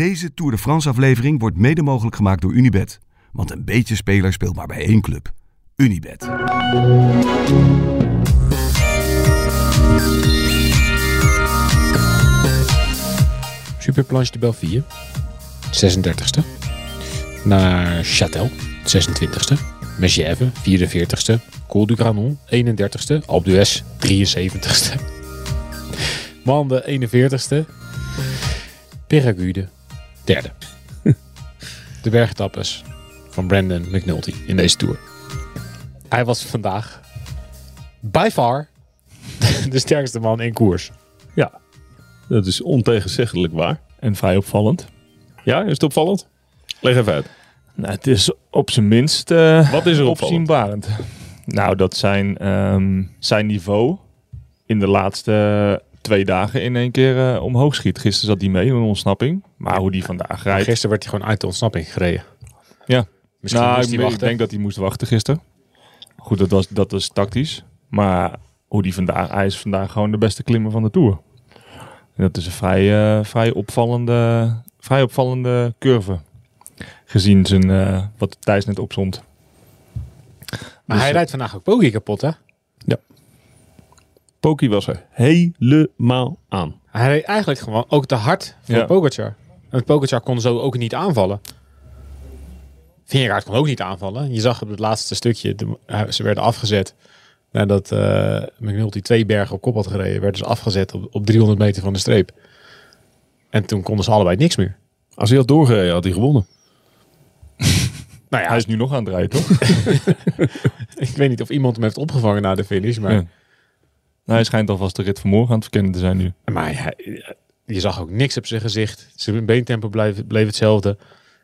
Deze Tour de France aflevering wordt mede mogelijk gemaakt door Unibet. Want een beetje speler speelt maar bij één club. Unibet. Superplanche de Belleville, 36e. Naar Châtel, 26e. Megève, 44e. Col du Granon, 31e. Alpe d'Huez, 73e. Mande, 41e. Peragude, derde. De bergetappes van Brandon McNulty in deze Tour. Hij was vandaag by far de sterkste man in koers. Ja, dat is ontegenzeggelijk waar. En vrij opvallend. Ja, is het opvallend? Leg even uit. Nou, het is op zijn minst eh Wat is er opzienbarend. Nou, dat zijn, ehm, zijn niveau in de laatste twee dagen in één keer eh, omhoog schiet. Gisteren zat hij mee in een ontsnapping. Maar hoe die vandaag rijdt... Gisteren werd hij gewoon uit de ontsnapping gereden. Ja. Misschien nou, moest ik, hij ik wachten. denk dat hij moest wachten gisteren. Goed, dat was, dat was tactisch. Maar hoe die vandaag... Hij is vandaag gewoon de beste klimmer van de Tour. En dat is een vrij, eh, vrij, opvallende, vrij opvallende curve. Gezien zijn, eh, wat Thijs net opzond. Maar hij rijdt vandaag ook Poggi kapot, hè? Poki was er helemaal aan. Hij reed eigenlijk gewoon ook te hard voor Ja. Pogacar. Want Pogacar kon zo ook niet aanvallen. Vingegaard kon ook niet aanvallen. Je zag op het laatste stukje, de- ze werden afgezet. Nadat eh McNulty twee bergen op kop had gereden, werden ze afgezet op, op 300 meter van de streep. En toen konden ze allebei niks meer. Als hij had doorgereden, had hij gewonnen. Nou ja, Hij is nu nog aan het rijden, toch? ik weet niet of iemand hem heeft opgevangen na de finish, maar, Ja. Nou, hij schijnt alvast de rit van morgen aan het verkennen te zijn nu. maar hij- je zag ook niks op zijn gezicht. Zijn beentempo bleef, bleef hetzelfde.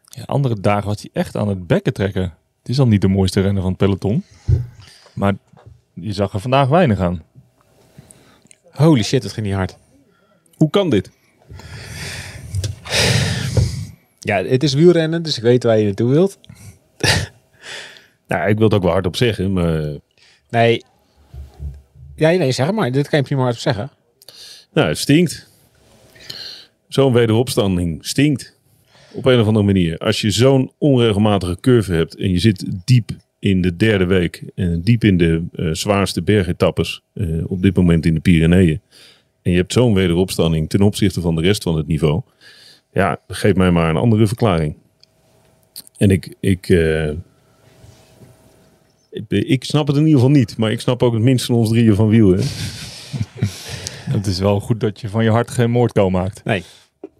Ja, andere dagen was hij echt aan het bekken trekken. Het is al niet de mooiste renner van het peloton. Maar je zag er vandaag weinig aan. Holy shit, het ging niet hard. Hoe kan dit? Ja, het is wielrennen, dus ik weet waar je naartoe wilt. Nou, ik wil het ook wel hardop zeggen, maar... Nee. Ja, nee, zeg maar. Dit kan je prima hard zeggen. Nou, het stinkt. Zo'n wederopstanding stinkt. Op een of andere manier. Als je zo'n onregelmatige curve hebt en je zit diep in de derde week en diep in de eh, zwaarste bergetappes eh, op dit moment in de Pyreneeën. En je hebt zo'n wederopstanding ten opzichte van de rest van het niveau. Ja, geef mij maar een andere verklaring. En ik, ik, eh, ik, snap het in ieder geval niet. Maar ik snap ook het minst van ons drieën van wiel. Het is wel goed dat je van je hart geen moordko maakt. Nee.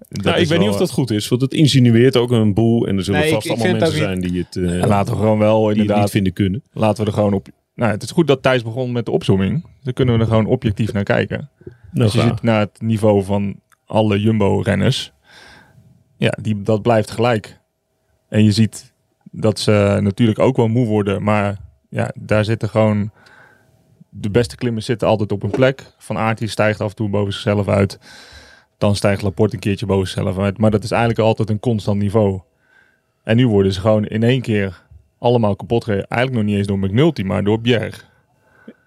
Nou, ik weet niet of dat goed is, want het insinueert ook een boel. En er zullen Nee, vast ik- ik allemaal mensen zijn die het, eh, En laten we gewoon wel niet inderdaad... vinden kunnen. Laten we er gewoon op... Nou, het is goed dat Thijs begon met de opzomming. Dan kunnen we er gewoon objectief naar kijken. Nou, Als je ziet naar het niveau van alle Jumbo-renners. Ja, die, dat blijft gelijk. En je ziet dat ze natuurlijk ook wel moe worden. Maar ja, daar zitten gewoon... De beste klimmers zitten altijd op een plek. Van Aert die stijgt af en toe boven zichzelf uit. Dan stijgt Laporte een keertje boven zichzelf uit. Maar dat is eigenlijk altijd een constant niveau. En nu worden ze gewoon in één keer allemaal kapot gereden. Eigenlijk nog niet eens door McNulty, maar door Bjerg.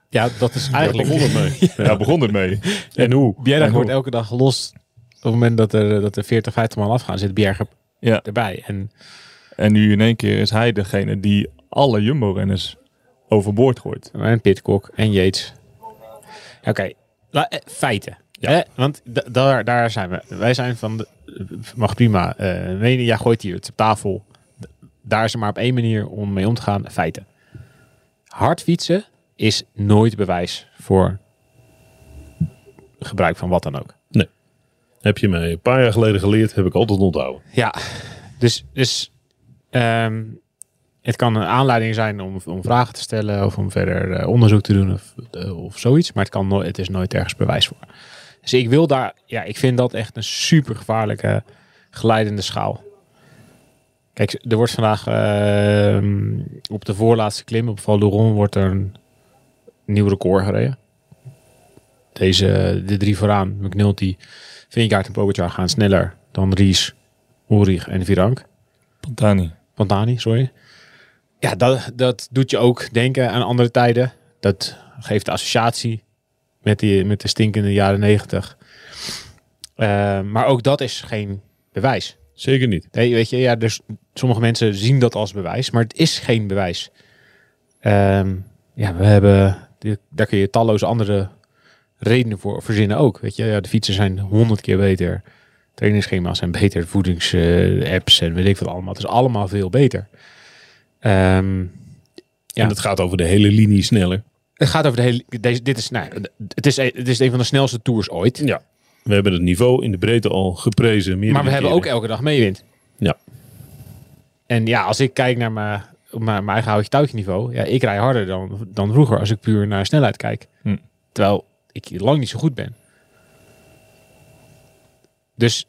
Ja, dat is Daar eigenlijk... begon het mee. Daar begon het mee. En hoe? Bjerg En wordt hoe? elke dag gelost. Op het moment dat er, dat er 40, 50 man afgaan, zit Bjerg er- Ja. erbij. En En nu in één keer is hij degene die alle Jumbo-renners overboord gooit. En Pitcock en Yates. Oké, eh, feiten. Hè? Want da- daar, daar zijn we. Wij zijn van, de, mag prima. eh nee, ja, gooit hier het op tafel. Daar is er maar op één manier om mee om te gaan. Feiten. Hard fietsen is nooit bewijs voor gebruik van wat dan ook. Heb je mij een paar jaar geleden geleerd, heb ik altijd onthouden. Ja, dus, dus ehm, het kan een aanleiding zijn om, om vragen te stellen of om verder eh, onderzoek te doen of, eh, of zoiets. Maar het, kan nooit, het is nooit ergens bewijs voor. Dus ik wil daar, ja, ik vind dat echt een super gevaarlijke glijdende schaal. Kijk, er wordt vandaag ehm, op de voorlaatste klim op Val d'Oron wordt er een nieuw record gereden. Deze, de drie vooraan, McNulty, Vingegaard en Pogacar gaan sneller dan Ries, Ulrich en Virank. Pantani. Pantani, sorry. Ja, dat, dat doet je ook denken aan andere tijden. Dat geeft de associatie met, die, met de stinkende jaren negentig. Eh, maar ook dat is geen bewijs. Zeker niet. Nee, weet je, ja, dus sommige mensen zien dat als bewijs, maar het is geen bewijs. Ehm, ja, we hebben, daar kun je talloze andere redenen voor verzinnen ook. Weet je, ja, de fietsen zijn honderd keer beter. Trainingsschema's zijn beter, voedingsapps en weet ik wat allemaal. Het is allemaal veel beter. Ehm, Ja. En het gaat over de hele linie sneller. het gaat over de hele. Deze, dit is, nou, het, is, het is een van de snelste tours ooit. Ja. We hebben het niveau in de breedte al geprezen. Maar we hebben ook elke dag meewind. Ja. En ja, als ik kijk naar mijn, mijn, mijn eigen houtje touwtje niveau. Ja, ik rij harder dan, dan vroeger als ik puur naar snelheid kijk. Hm. Terwijl ik lang niet zo goed ben. Dus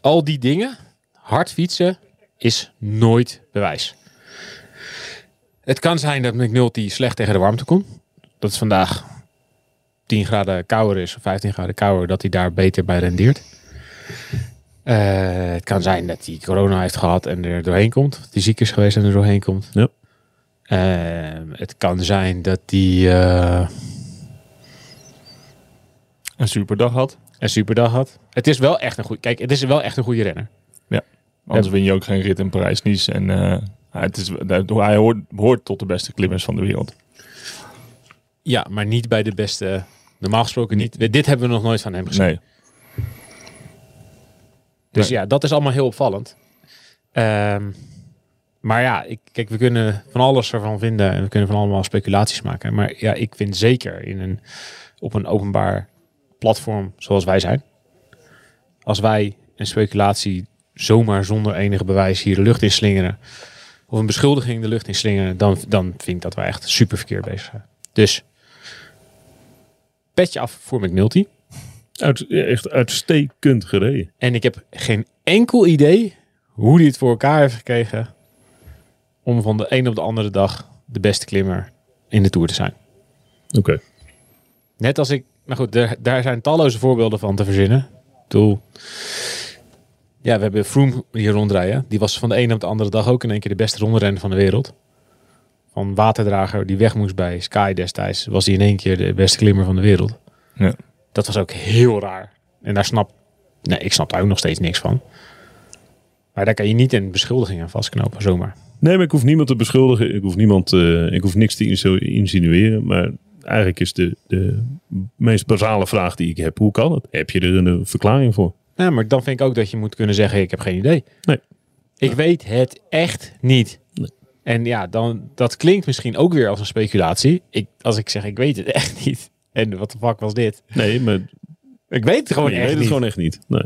al die dingen, hard fietsen, is nooit bewijs. Het kan zijn dat McNulty slecht tegen de warmte komt. Dat is vandaag 10 graden kouder is, of 15 graden kouder, dat hij daar beter bij rendeert. Eh, het kan zijn dat hij corona heeft gehad en er doorheen komt. Dat hij ziek is geweest en er doorheen komt. Ja. Eh, het kan zijn dat hij eh, Een superdag had. een superdag had. Het is wel echt een goede. Kijk, het is wel echt een goede renner. Anders win je ook geen rit in Parijs-Nice. En het is, hij hoort, hoort tot de beste klimmers van de wereld. Ja, maar niet bij de beste. Normaal gesproken niet. Dit hebben we nog nooit van hem gezien. Nee. Dus Nee. ja, dat is allemaal heel opvallend. Ehm, maar ja, ik, kijk, we kunnen van alles ervan vinden en we kunnen van allemaal speculaties maken. Maar ja, ik vind zeker in een, op een openbaar platform zoals wij zijn, als wij een speculatie zomaar zonder enige bewijs hier de lucht in slingeren, of een beschuldiging de lucht in slingeren, dan, dan vind ik dat wij echt super verkeerd bezig zijn. Dus petje af voor McNulty. Uit, echt uitstekend gereden. En ik heb geen enkel idee hoe hij het voor elkaar heeft gekregen om van de een op de andere dag de beste klimmer in de Tour te zijn. Oké. Net als ik, nou goed, daar, daar zijn talloze voorbeelden van te verzinnen. Ik bedoel, ja, we hebben Froome hier rondrijden. Die was van de een op de andere dag ook in één keer de beste rondrenner van de wereld. Van waterdrager die weg moest bij Sky destijds, was hij in één keer de beste klimmer van de wereld. Ja. Dat was ook heel raar. En daar snap, nee, ik snap daar ook nog steeds niks van. Maar daar kan je niet een beschuldiging aan vastknopen, zomaar. Nee, maar ik hoef niemand te beschuldigen. Ik hoef, niemand, eh, ik hoef niks te insinueren. Maar eigenlijk is de, de meest basale vraag die ik heb. Hoe kan het? Heb je er een, eh, verklaring voor? Ja, maar dan vind ik ook dat je moet kunnen zeggen, ik heb geen idee. Nee. Ik weet het echt niet. Nee. En ja, dan, dat klinkt misschien ook weer als een speculatie. Ik, als ik zeg, ik weet het echt niet. En wat de fuck was dit? Nee, maar Ik weet het gewoon je echt weet het niet. gewoon echt niet. Nee.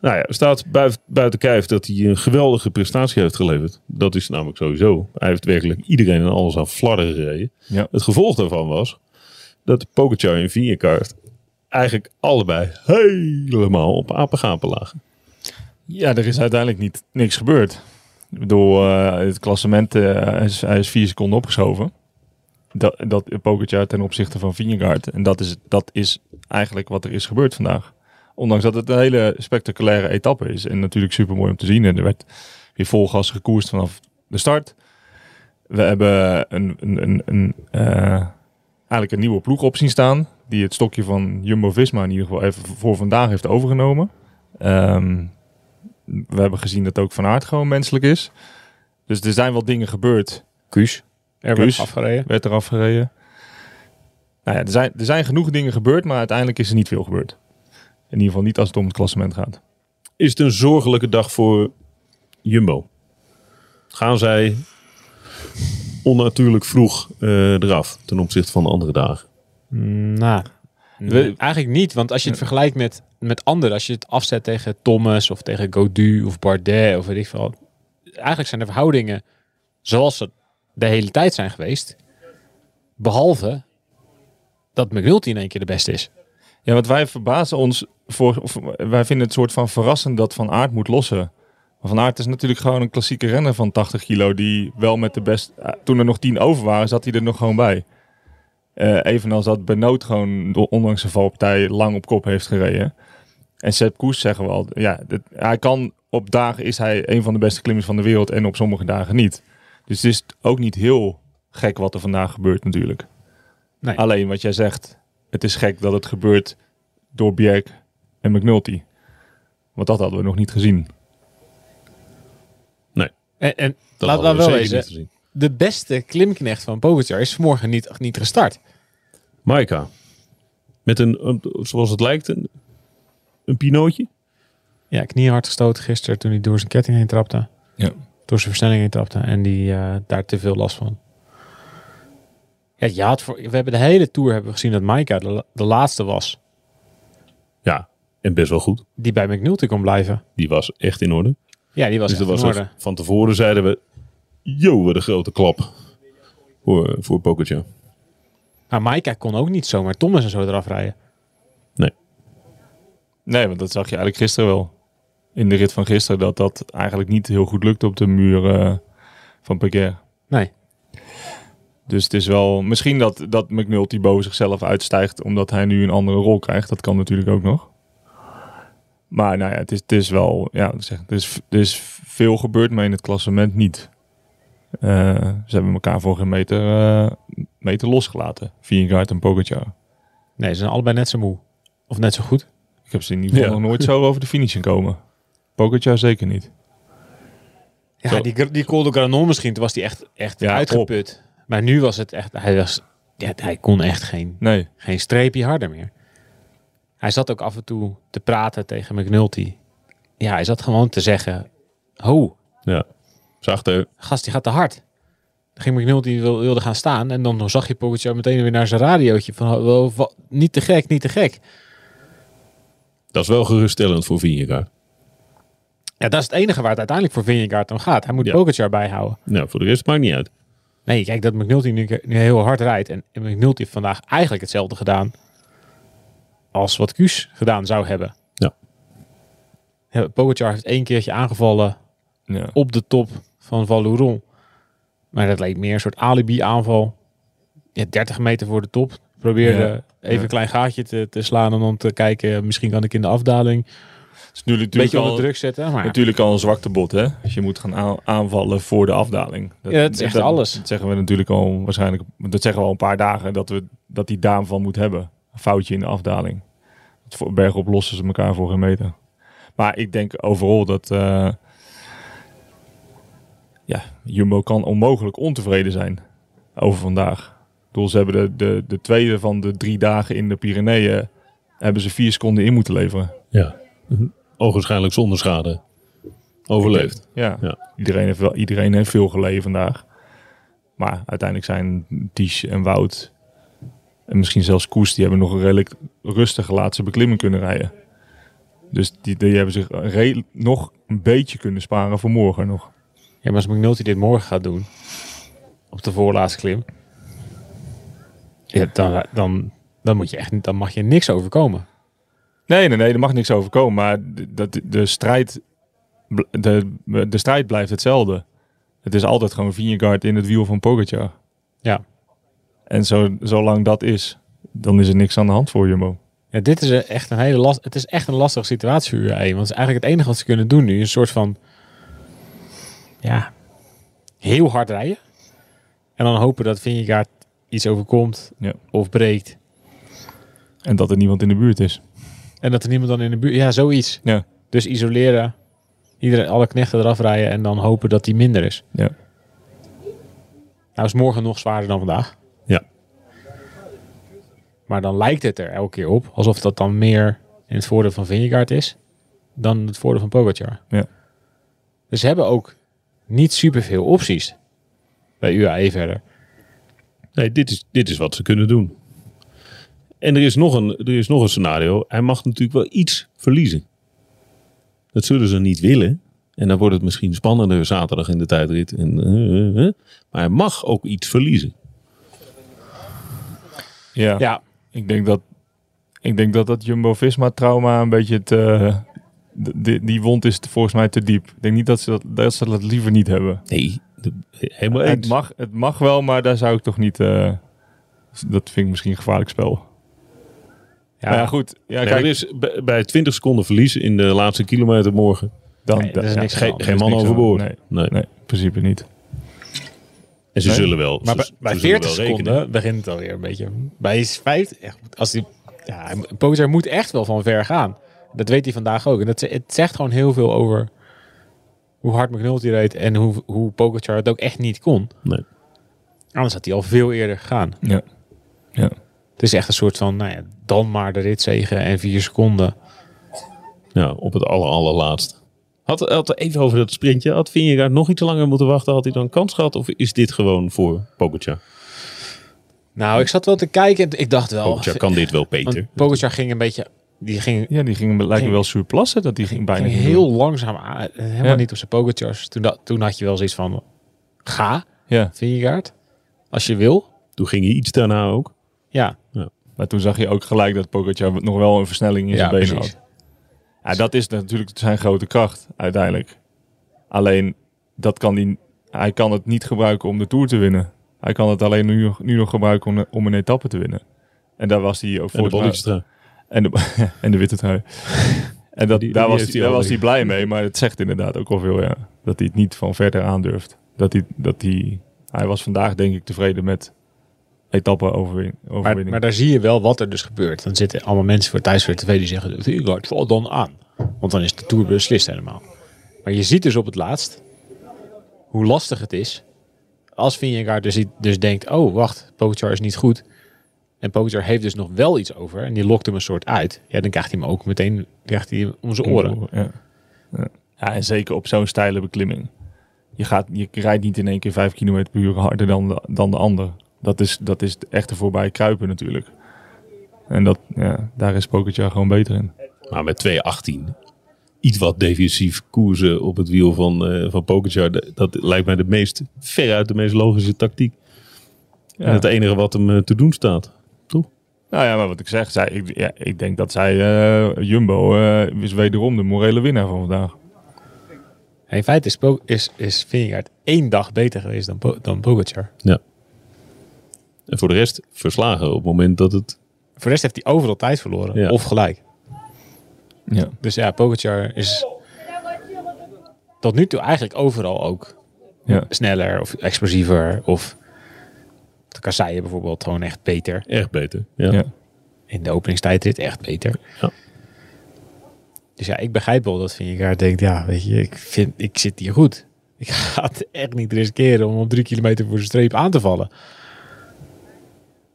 Nou ja, er staat buiten, buiten kijf dat hij een geweldige prestatie heeft geleverd. Dat is namelijk sowieso. Hij heeft werkelijk iedereen en alles aan flarden gereden. Ja. Het gevolg daarvan was dat Pogacar en Vingegaard eigenlijk allebei helemaal op apengapen lagen. Ja, er is uiteindelijk niet, niks gebeurd. Ik bedoel, eh, het klassement eh, hij is, hij is vier seconden opgeschoven. Dat, dat Pogacar ten opzichte van Vingegaard. En dat is, dat is eigenlijk wat er is gebeurd vandaag. Ondanks dat het een hele spectaculaire etappe is. En natuurlijk super mooi om te zien. En er werd weer vol gas gekoerst vanaf de start. We hebben een, een, een, een, eh, eigenlijk een nieuwe ploeg op zien staan. Die het stokje van Jumbo-Visma in ieder geval even voor vandaag heeft overgenomen. Ehm, we hebben gezien dat ook Van Aert gewoon menselijk is. Dus er zijn wel dingen gebeurd. Kuus. Er werd Kuus. afgereden. Werd er afgereden. Nou ja, er zijn, er zijn genoeg dingen gebeurd, maar uiteindelijk is er niet veel gebeurd. In ieder geval niet als het om het klassement gaat. Is het een zorgelijke dag voor Jumbo? Gaan zij onnatuurlijk vroeg eh, eraf ten opzichte van de andere dagen? Nou, We- eigenlijk niet. Want als je het vergelijkt met, met anderen, als je het afzet tegen Thomas of tegen Godu of Bardet of weet ik veel. Eigenlijk zijn de verhoudingen zoals ze de hele tijd zijn geweest. Behalve dat McNulty in één keer de beste is. Ja, want wij verbazen ons voor. Of, wij vinden het soort van verrassend dat Van Aert moet lossen. Maar Van Aert is natuurlijk gewoon een klassieke renner van 80 kilo. Die wel met de best. eh, Toen er nog 10 over waren, zat hij er nog gewoon bij. Eh, evenals dat Benoot gewoon, ondanks zijn valpartij, lang op kop heeft gereden. En Sepp Koes zeggen we al. Ja, dat, hij kan op dagen is hij een van de beste klimmers van de wereld. En op sommige dagen niet. Dus het is ook niet heel gek wat er vandaag gebeurt natuurlijk. Nee. Alleen wat jij zegt, het is gek dat het gebeurt door Bjerg en McNulty. Want dat hadden we nog niet gezien. En, en Dat laat, we wel wezen, de beste klimknecht van Pogacar is vanmorgen niet, niet gestart. Maika. Met een, een- zoals het lijkt, een, een pinootje. Ja, kniehard gestoten gisteren toen hij door zijn ketting heen trapte. Ja. Door zijn versnelling heen trapte. En die eh, daar te veel last van. Ja, je had voor, we hebben de hele Tour hebben gezien dat Maika de, de laatste was. Ja, en best wel goed. Die bij McNulty kon blijven. Die was echt in orde. Ja, die was dus dat was van tevoren zeiden we, yo, wat een grote klap voor, voor Pogacar. Maar Maika kon ook niet zomaar Thomas en zo eraf rijden. Nee, want dat zag je eigenlijk gisteren wel. In de rit van gisteren dat dat eigenlijk niet heel goed lukte op de muur eh, van Peguer. Nee. Dus het is wel misschien dat, dat McNulty boven zichzelf uitstijgt omdat hij nu een andere rol krijgt. Dat kan natuurlijk ook nog. Maar nou ja, het is, het is wel, ja, zeg, het is, er is veel gebeurd, maar in het klassement niet. Eh, ze hebben elkaar voor geen meter, eh, meter losgelaten. Vingegaard en Pogacar. Nee, ze zijn allebei net zo moe. Of net zo goed. Ik heb ze in ieder geval Ja. nog nooit zo over de finish zien komen. Pogacar zeker niet. Ja, Zo. die, die Col de Granon misschien, toen was hij echt, echt Ja, uitgeput. Maar nu was het echt, hij, was, ja, hij kon echt geen, Nee, geen streepje harder meer. Hij zat ook af en toe te praten tegen McNulty. Ja, hij zat gewoon te zeggen, ho, Ja, zachter. gast, die gaat te hard. Dan ging McNulty wil, wilde gaan staan en dan zag je Pogacar meteen weer naar zijn radiootje van, "Oh, wel, wa- niet te gek, niet te gek. Dat is wel geruststellend voor Vingegaard. Ja, dat is het enige waar het uiteindelijk voor Vingegaard om gaat. Hij moet Ja. Pogacar bijhouden. Nou, voor de rest maakt niet uit. Nee, kijk, dat McNulty nu, nu heel hard rijdt. En en McNulty heeft vandaag eigenlijk hetzelfde gedaan als wat Kuus gedaan zou hebben. Ja. Ja, Pogacar heeft één keertje aangevallen ja. op de top van Valouron. Maar dat leek meer een soort alibi-aanval. Ja, 30 meter voor de top. Probeerde Ja, even ja. een klein gaatje te, te slaan en dan te kijken, misschien kan ik in de afdaling is nu beetje al, onder druk zetten. Maar natuurlijk al een zwakte bot, hè? Als je moet gaan aan- aanvallen voor de afdaling. Ja, dat is echt alles. Dat zeggen we natuurlijk al waarschijnlijk, dat zeggen we al een paar dagen, dat, we, dat die daarvan moet hebben. Een foutje in de afdaling. Bergop lossen ze elkaar voor geen meter. Maar ik denk overal dat eh, ja, Jumbo kan onmogelijk ontevreden zijn over vandaag. Ik bedoel, ze hebben de, de, de tweede van de drie dagen in de Pyreneeën hebben ze vier seconden in moeten leveren. Ja. Ogenschijnlijk zonder schade. Overleefd. Ja, Ja. Iedereen, heeft wel, iedereen heeft veel geleden vandaag. Maar uiteindelijk zijn Ties en Wout en misschien zelfs Koes, die hebben nog een redelijk rustige laatste beklimming kunnen rijden. Dus die, die hebben zich nog een beetje kunnen sparen voor morgen nog. Ja, maar als McNulty dit morgen gaat doen, op de voorlaatste klim, ja, dan, dan, dan, moet je echt, dan mag je niks overkomen. Nee, nee, nee, er mag niks overkomen. Maar de, dat- de, strijd, de, de strijd blijft hetzelfde. Het is altijd gewoon Vingegaard in het wiel van Pogacar. Ja. En zo, zolang dat is, dan is er niks aan de hand voor Jumbo. Ja, dit is echt een hele last. Het is echt een lastige situatie voor UAE. Want het is eigenlijk het enige wat ze kunnen doen nu. Een soort van, ja, heel hard rijden. En dan hopen dat Vingegaard iets overkomt Ja. of breekt. En dat er niemand in de buurt is. En dat er niemand dan in de buurt... Ja, zoiets. Ja. Dus isoleren. Iedereen, alle knechten eraf rijden en dan hopen dat die minder is. Ja. Nou is morgen nog zwaarder dan vandaag. Maar dan lijkt het er elke keer op alsof dat dan meer in het voordeel van Vingegaard is dan het voordeel van Pogacar. Ja. Dus ze hebben ook niet superveel opties bij UAE verder. Nee, dit is, dit is wat ze kunnen doen. En er is, nog een, er is nog een scenario. Hij mag natuurlijk wel iets verliezen. Dat zullen ze niet willen. En dan wordt het misschien spannender zaterdag in de tijdrit. En, eh, eh, eh. Maar hij mag ook iets verliezen. Ja. Ja, Ik denk dat ik denk dat dat Jumbo-Visma-trauma een beetje het... eh, die, die wond is volgens mij te diep. Ik denk niet dat ze dat, dat, ze dat liever niet hebben. Nee, de- helemaal Het eens. mag, het mag wel, maar daar zou ik toch niet... eh, dat vind ik misschien een gevaarlijk spel. Ja, goed. Ja, Nee, kijk, er is bij- bij 20 seconden verlies in de laatste kilometer morgen. dan, Nee, er is ja, niks aan Geen, geen man overboord. Nee. Nee. Nee, in principe niet. En ze Nee. zullen wel. maar ze- bij, bij ze zullen 40 wel rekenen. seconden begint het alweer een beetje. Bij 5, echt, als die, ja, Pogacar moet echt wel van ver gaan. Dat weet hij vandaag ook. En dat, het zegt gewoon heel veel over hoe hard McNulty reed en hoe, hoe Pogacar het ook echt niet kon. Nee. Anders had hij al veel eerder gegaan. Ja. Ja. Het is echt een soort van, nou ja, dan maar de ritzegen en vier seconden. Ja, op het aller, allerlaatst. Had, had even over dat sprintje. Had Vingegaard nog iets langer moeten wachten? Had hij dan kans gehad? Of is dit gewoon voor Pogacar? Nou, ik zat wel te kijken en ik dacht wel... Pogacar kan dit wel beter. Want Pogacar ging een beetje... Die ging, Ja, die ging, lijkt me wel surplassen. Dat die ging bijna ging heel langzaam aan. Helemaal Ja. niet op zijn Pogacars. Toen, dat, toen had je wel zoiets van... Ga. Ja, Vingegaard. Als je wil. Toen ging hij iets daarna ook. Ja, maar toen zag je ook gelijk dat Pogacar nog wel een versnelling in ja zijn benen precies. had. Ja, dat is natuurlijk zijn grote kracht uiteindelijk. Alleen, dat kan hij, hij kan het niet gebruiken om de Tour te winnen. Hij kan het alleen nu, nog- nu nog gebruiken om, om een etappe te winnen. En daar was hij ook En de eraan. En de, en de witte trui. En dat, Die- daar, die was hij, daar was hij blij mee. Maar het zegt inderdaad ook al veel, ja. Dat hij het niet van verder aandurft. Dat hij, dat hij, hij was vandaag denk ik tevreden met etappe overwin, Maar, overwinning. maar daar zie je wel wat er dus gebeurt. Dan zitten allemaal mensen voor thuis voor tv die zeggen... Vingegaard, val dan aan. Want dan is de Tour beslist helemaal. Maar je ziet dus op het laatst... hoe lastig het is... als Vingegaard dus, dus denkt... oh, wacht, Pogacar is niet goed... en Pogacar heeft dus nog wel iets over... en die lokt hem een soort uit... ja, dan krijgt hij hem ook meteen krijgt hij hem om zijn oren. Ja. Ja. ja, en zeker op zo'n steile beklimming. Je, gaat, je rijdt niet in één keer vijf kilometer per uur harder dan de, dan de ander. Dat is, dat is het echte voorbij kruipen natuurlijk. En dat, ja, daar is Pogacar gewoon beter in. Maar met 2.18. Iets wat defensief koersen op het wiel van, eh van Pogacar. Dat, dat lijkt mij de meest, veruit de meest logische tactiek. Ja. En het enige wat hem eh, te doen staat. Nou ja, maar wat ik zeg, zij, ik, ja, ik denk dat zij, eh, Jumbo, eh, is wederom de morele winnaar van vandaag. In feite is, is, is Vingegaard één dag beter geweest dan, dan Pogacar. En voor de rest verslagen op het moment dat het... Voor de rest heeft hij overal tijd verloren. Ja. Of gelijk. Ja. Dus ja, Pogacar is tot nu toe eigenlijk overal ook Ja. sneller of explosiever. Of de kasseien bijvoorbeeld gewoon echt beter. Echt beter. Ja. Ja. In de openingstijdrit echt beter. Ja. Dus ja, ik begrijp wel dat Vingegaard denkt, ja, weet je, ik, vind, ik zit hier goed. Ik ga het echt niet riskeren om op drie kilometer voor de streep aan te vallen.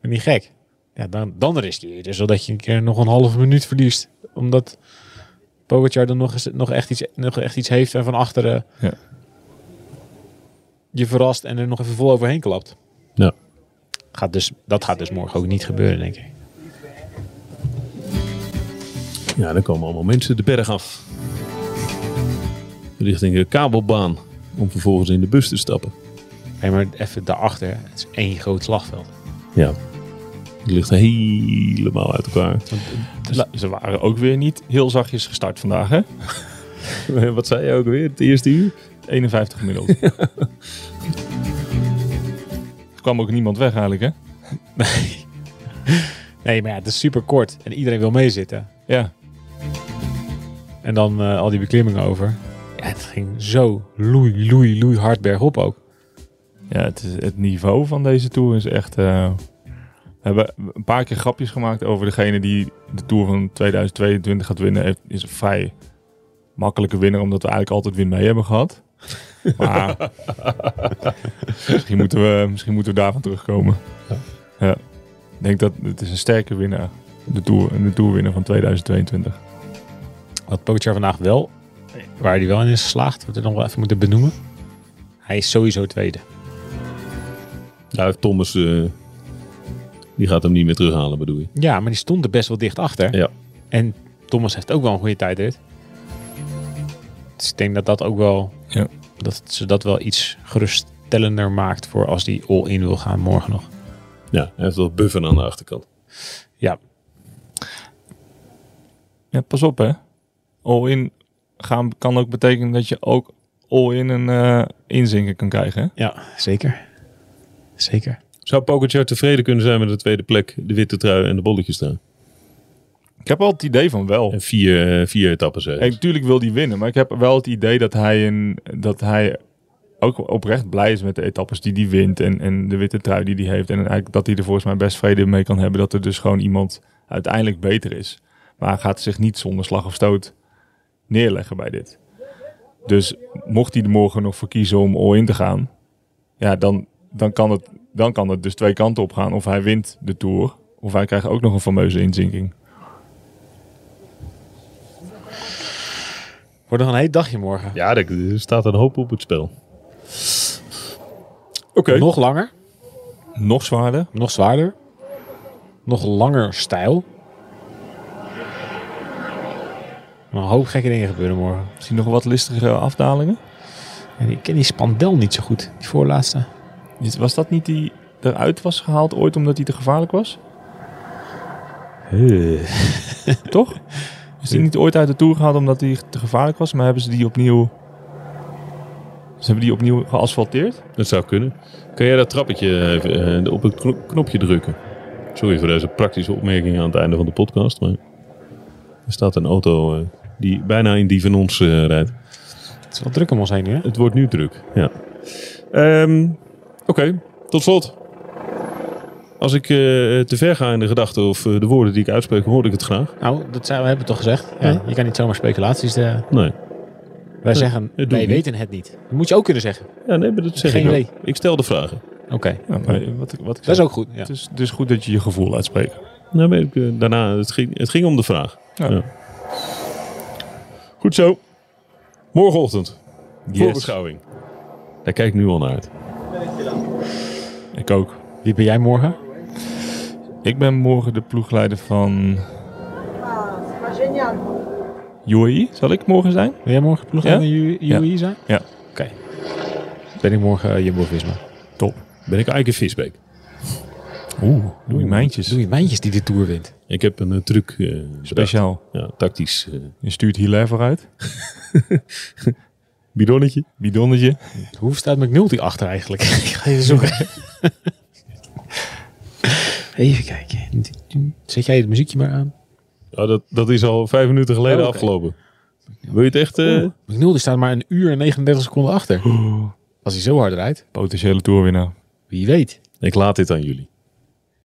Ben niet gek. Ja, dan, dan riskeer je dus zodat je een keer nog een halve minuut verliest. Omdat Pogacar dan nog, eens, nog, echt, iets, nog echt iets heeft en van achteren Ja. je verrast en er nog even vol overheen klapt. Ja. Gaat dus, dat gaat dus morgen ook niet gebeuren, denk ik. Ja, dan komen allemaal mensen de berg af. Richting de kabelbaan. Om vervolgens in de bus te stappen. Nee, maar even daarachter, het is één groot slagveld. Ja. Die ligt helemaal uit elkaar. Dus ze waren ook weer niet heel zachtjes gestart vandaag, hè? Wat zei je ook weer? Het eerste uur? 51 gemiddeld. er kwam ook niemand weg eigenlijk, hè? Nee. nee, maar ja, het is super kort en iedereen wil meezitten. Ja. En dan eh, al die beklimmingen over. Ja, het ging zo loei, loei, loei hard bergop ook. Ja, het, is, het niveau van deze Tour is echt... eh, we hebben een paar keer grapjes gemaakt over degene die de Tour van 2022 gaat winnen. Is een vrij makkelijke winnaar, omdat we eigenlijk altijd weer mee hebben gehad. Maar misschien, moeten we, misschien moeten we daarvan terugkomen. Ja. Ik denk dat het is een sterke winnaar. De Tour, de Tourwinnaar van 2022. Wat Pogacar vandaag wel, waar hij wel in is geslaagd, wat we nog wel even moeten benoemen. Hij is sowieso tweede. Ja, Thomas, eh, die gaat hem niet meer terughalen, bedoel je? Ja, maar die stond er best wel dicht achter. Ja. En Thomas heeft ook wel een goede tijdrit. Dus ik denk dat dat ook wel, Ja. dat ze dat wel iets geruststellender maakt voor als die all-in wil gaan morgen nog. Ja, hij heeft wel buffen aan de achterkant. Ja, Ja, pas op hè. All-in gaan kan ook betekenen dat je ook all-in een eh inzinken kan krijgen. Hè? ja zeker. Zeker. Zou Pogacar tevreden kunnen zijn met de tweede plek, de witte trui en de bolletjes staan? Ik heb wel het idee van wel. En vier, eh, vier etappes. natuurlijk wil hij winnen, maar ik heb wel het idee dat hij, een, dat hij ook oprecht blij is met de etappes die hij wint en, en de witte trui die hij heeft. En eigenlijk dat hij er volgens mij best vrede mee kan hebben dat er dus gewoon iemand uiteindelijk beter is. Maar hij gaat zich niet zonder slag of stoot neerleggen bij dit. Dus mocht hij er morgen nog voor kiezen om all-in te gaan, ja, dan, dan, kan het, dan kan het dus twee kanten op gaan. Of hij wint de Tour, of hij krijgt ook nog een fameuze inzinking. Wordt nog een heet dagje morgen. Ja, er er staat een hoop op het spel. Oké. Nog langer, Nog zwaarder. nog zwaarder, nog langer stijl. Een hoop gekke dingen gebeuren morgen. Misschien nog wat listige afdalingen. En ik ken die Spandel niet zo goed, die voorlaatste. Is- Was dat niet die eruit was gehaald ooit omdat hij te gevaarlijk was? Toch? Is die niet ooit uit de Tour gehaald omdat hij te gevaarlijk was? Maar hebben ze die opnieuw... Ze hebben die opnieuw geasfalteerd? Dat zou kunnen. Kan jij dat trappetje even eh, op het kno- knopje drukken? Sorry voor deze praktische opmerkingen aan het einde van de podcast. Maar er staat een auto eh, die bijna in die van ons eh, rijdt. Het is wel druk om ons heen nu, hè? Het wordt nu druk. Ja. Ehm, Oké, tot slot. Als ik eh, te ver ga in de gedachten of eh, de woorden die ik uitspreek, hoor ik het graag. Nou, dat zijn, we hebben het toch gezegd. Ja, Ja. Je kan niet zomaar speculaties... eh, Nee. wij zeggen, wij weten het niet. Dat moet je ook kunnen zeggen. Ja, nee, maar dat zeg Geen ik ook. idee. Ik stel de vragen. Oké, Ja, wat, ik- wat ik dat is ook goed. Ja. Het is dus goed dat je je gevoel uitspreekt. Nou, maar ik, daarna, het ging, het ging om de vraag. Ja. Ja. Goed zo. Morgenochtend. Yes. Voorbeschouwing. Daar kijk ik nu al naar uit. Ik ook. Wie ben jij morgen? Ik ben morgen de ploegleider van UAE. Zal ik morgen zijn? Wil jij morgen ploeg Ja? UAE zijn? Ja. Oké. Ben ik morgen uh, Jumbo-Visma. Top. Ben ik Eike Visbeek. Oeh, doe je mijntjes. Doe je mijntjes die de Tour wint. Ik heb een eh, truc eh, bedacht. Speciaal. Ja, tactisch. eh, Je stuurt Hilaire vooruit. bidonnetje. Bidonnetje. Hoe staat McNulty achter eigenlijk? ik ga even zoeken. even kijken. Zet jij het muziekje maar aan? Ja, dat, dat is al vijf minuten geleden Oh, afgelopen. Wil je het echt... eh, McNulty staat maar een uur en 39 seconden achter. Als hij zo hard rijdt, Potentiële toerwinnaar. wie weet. Ik laat dit aan jullie.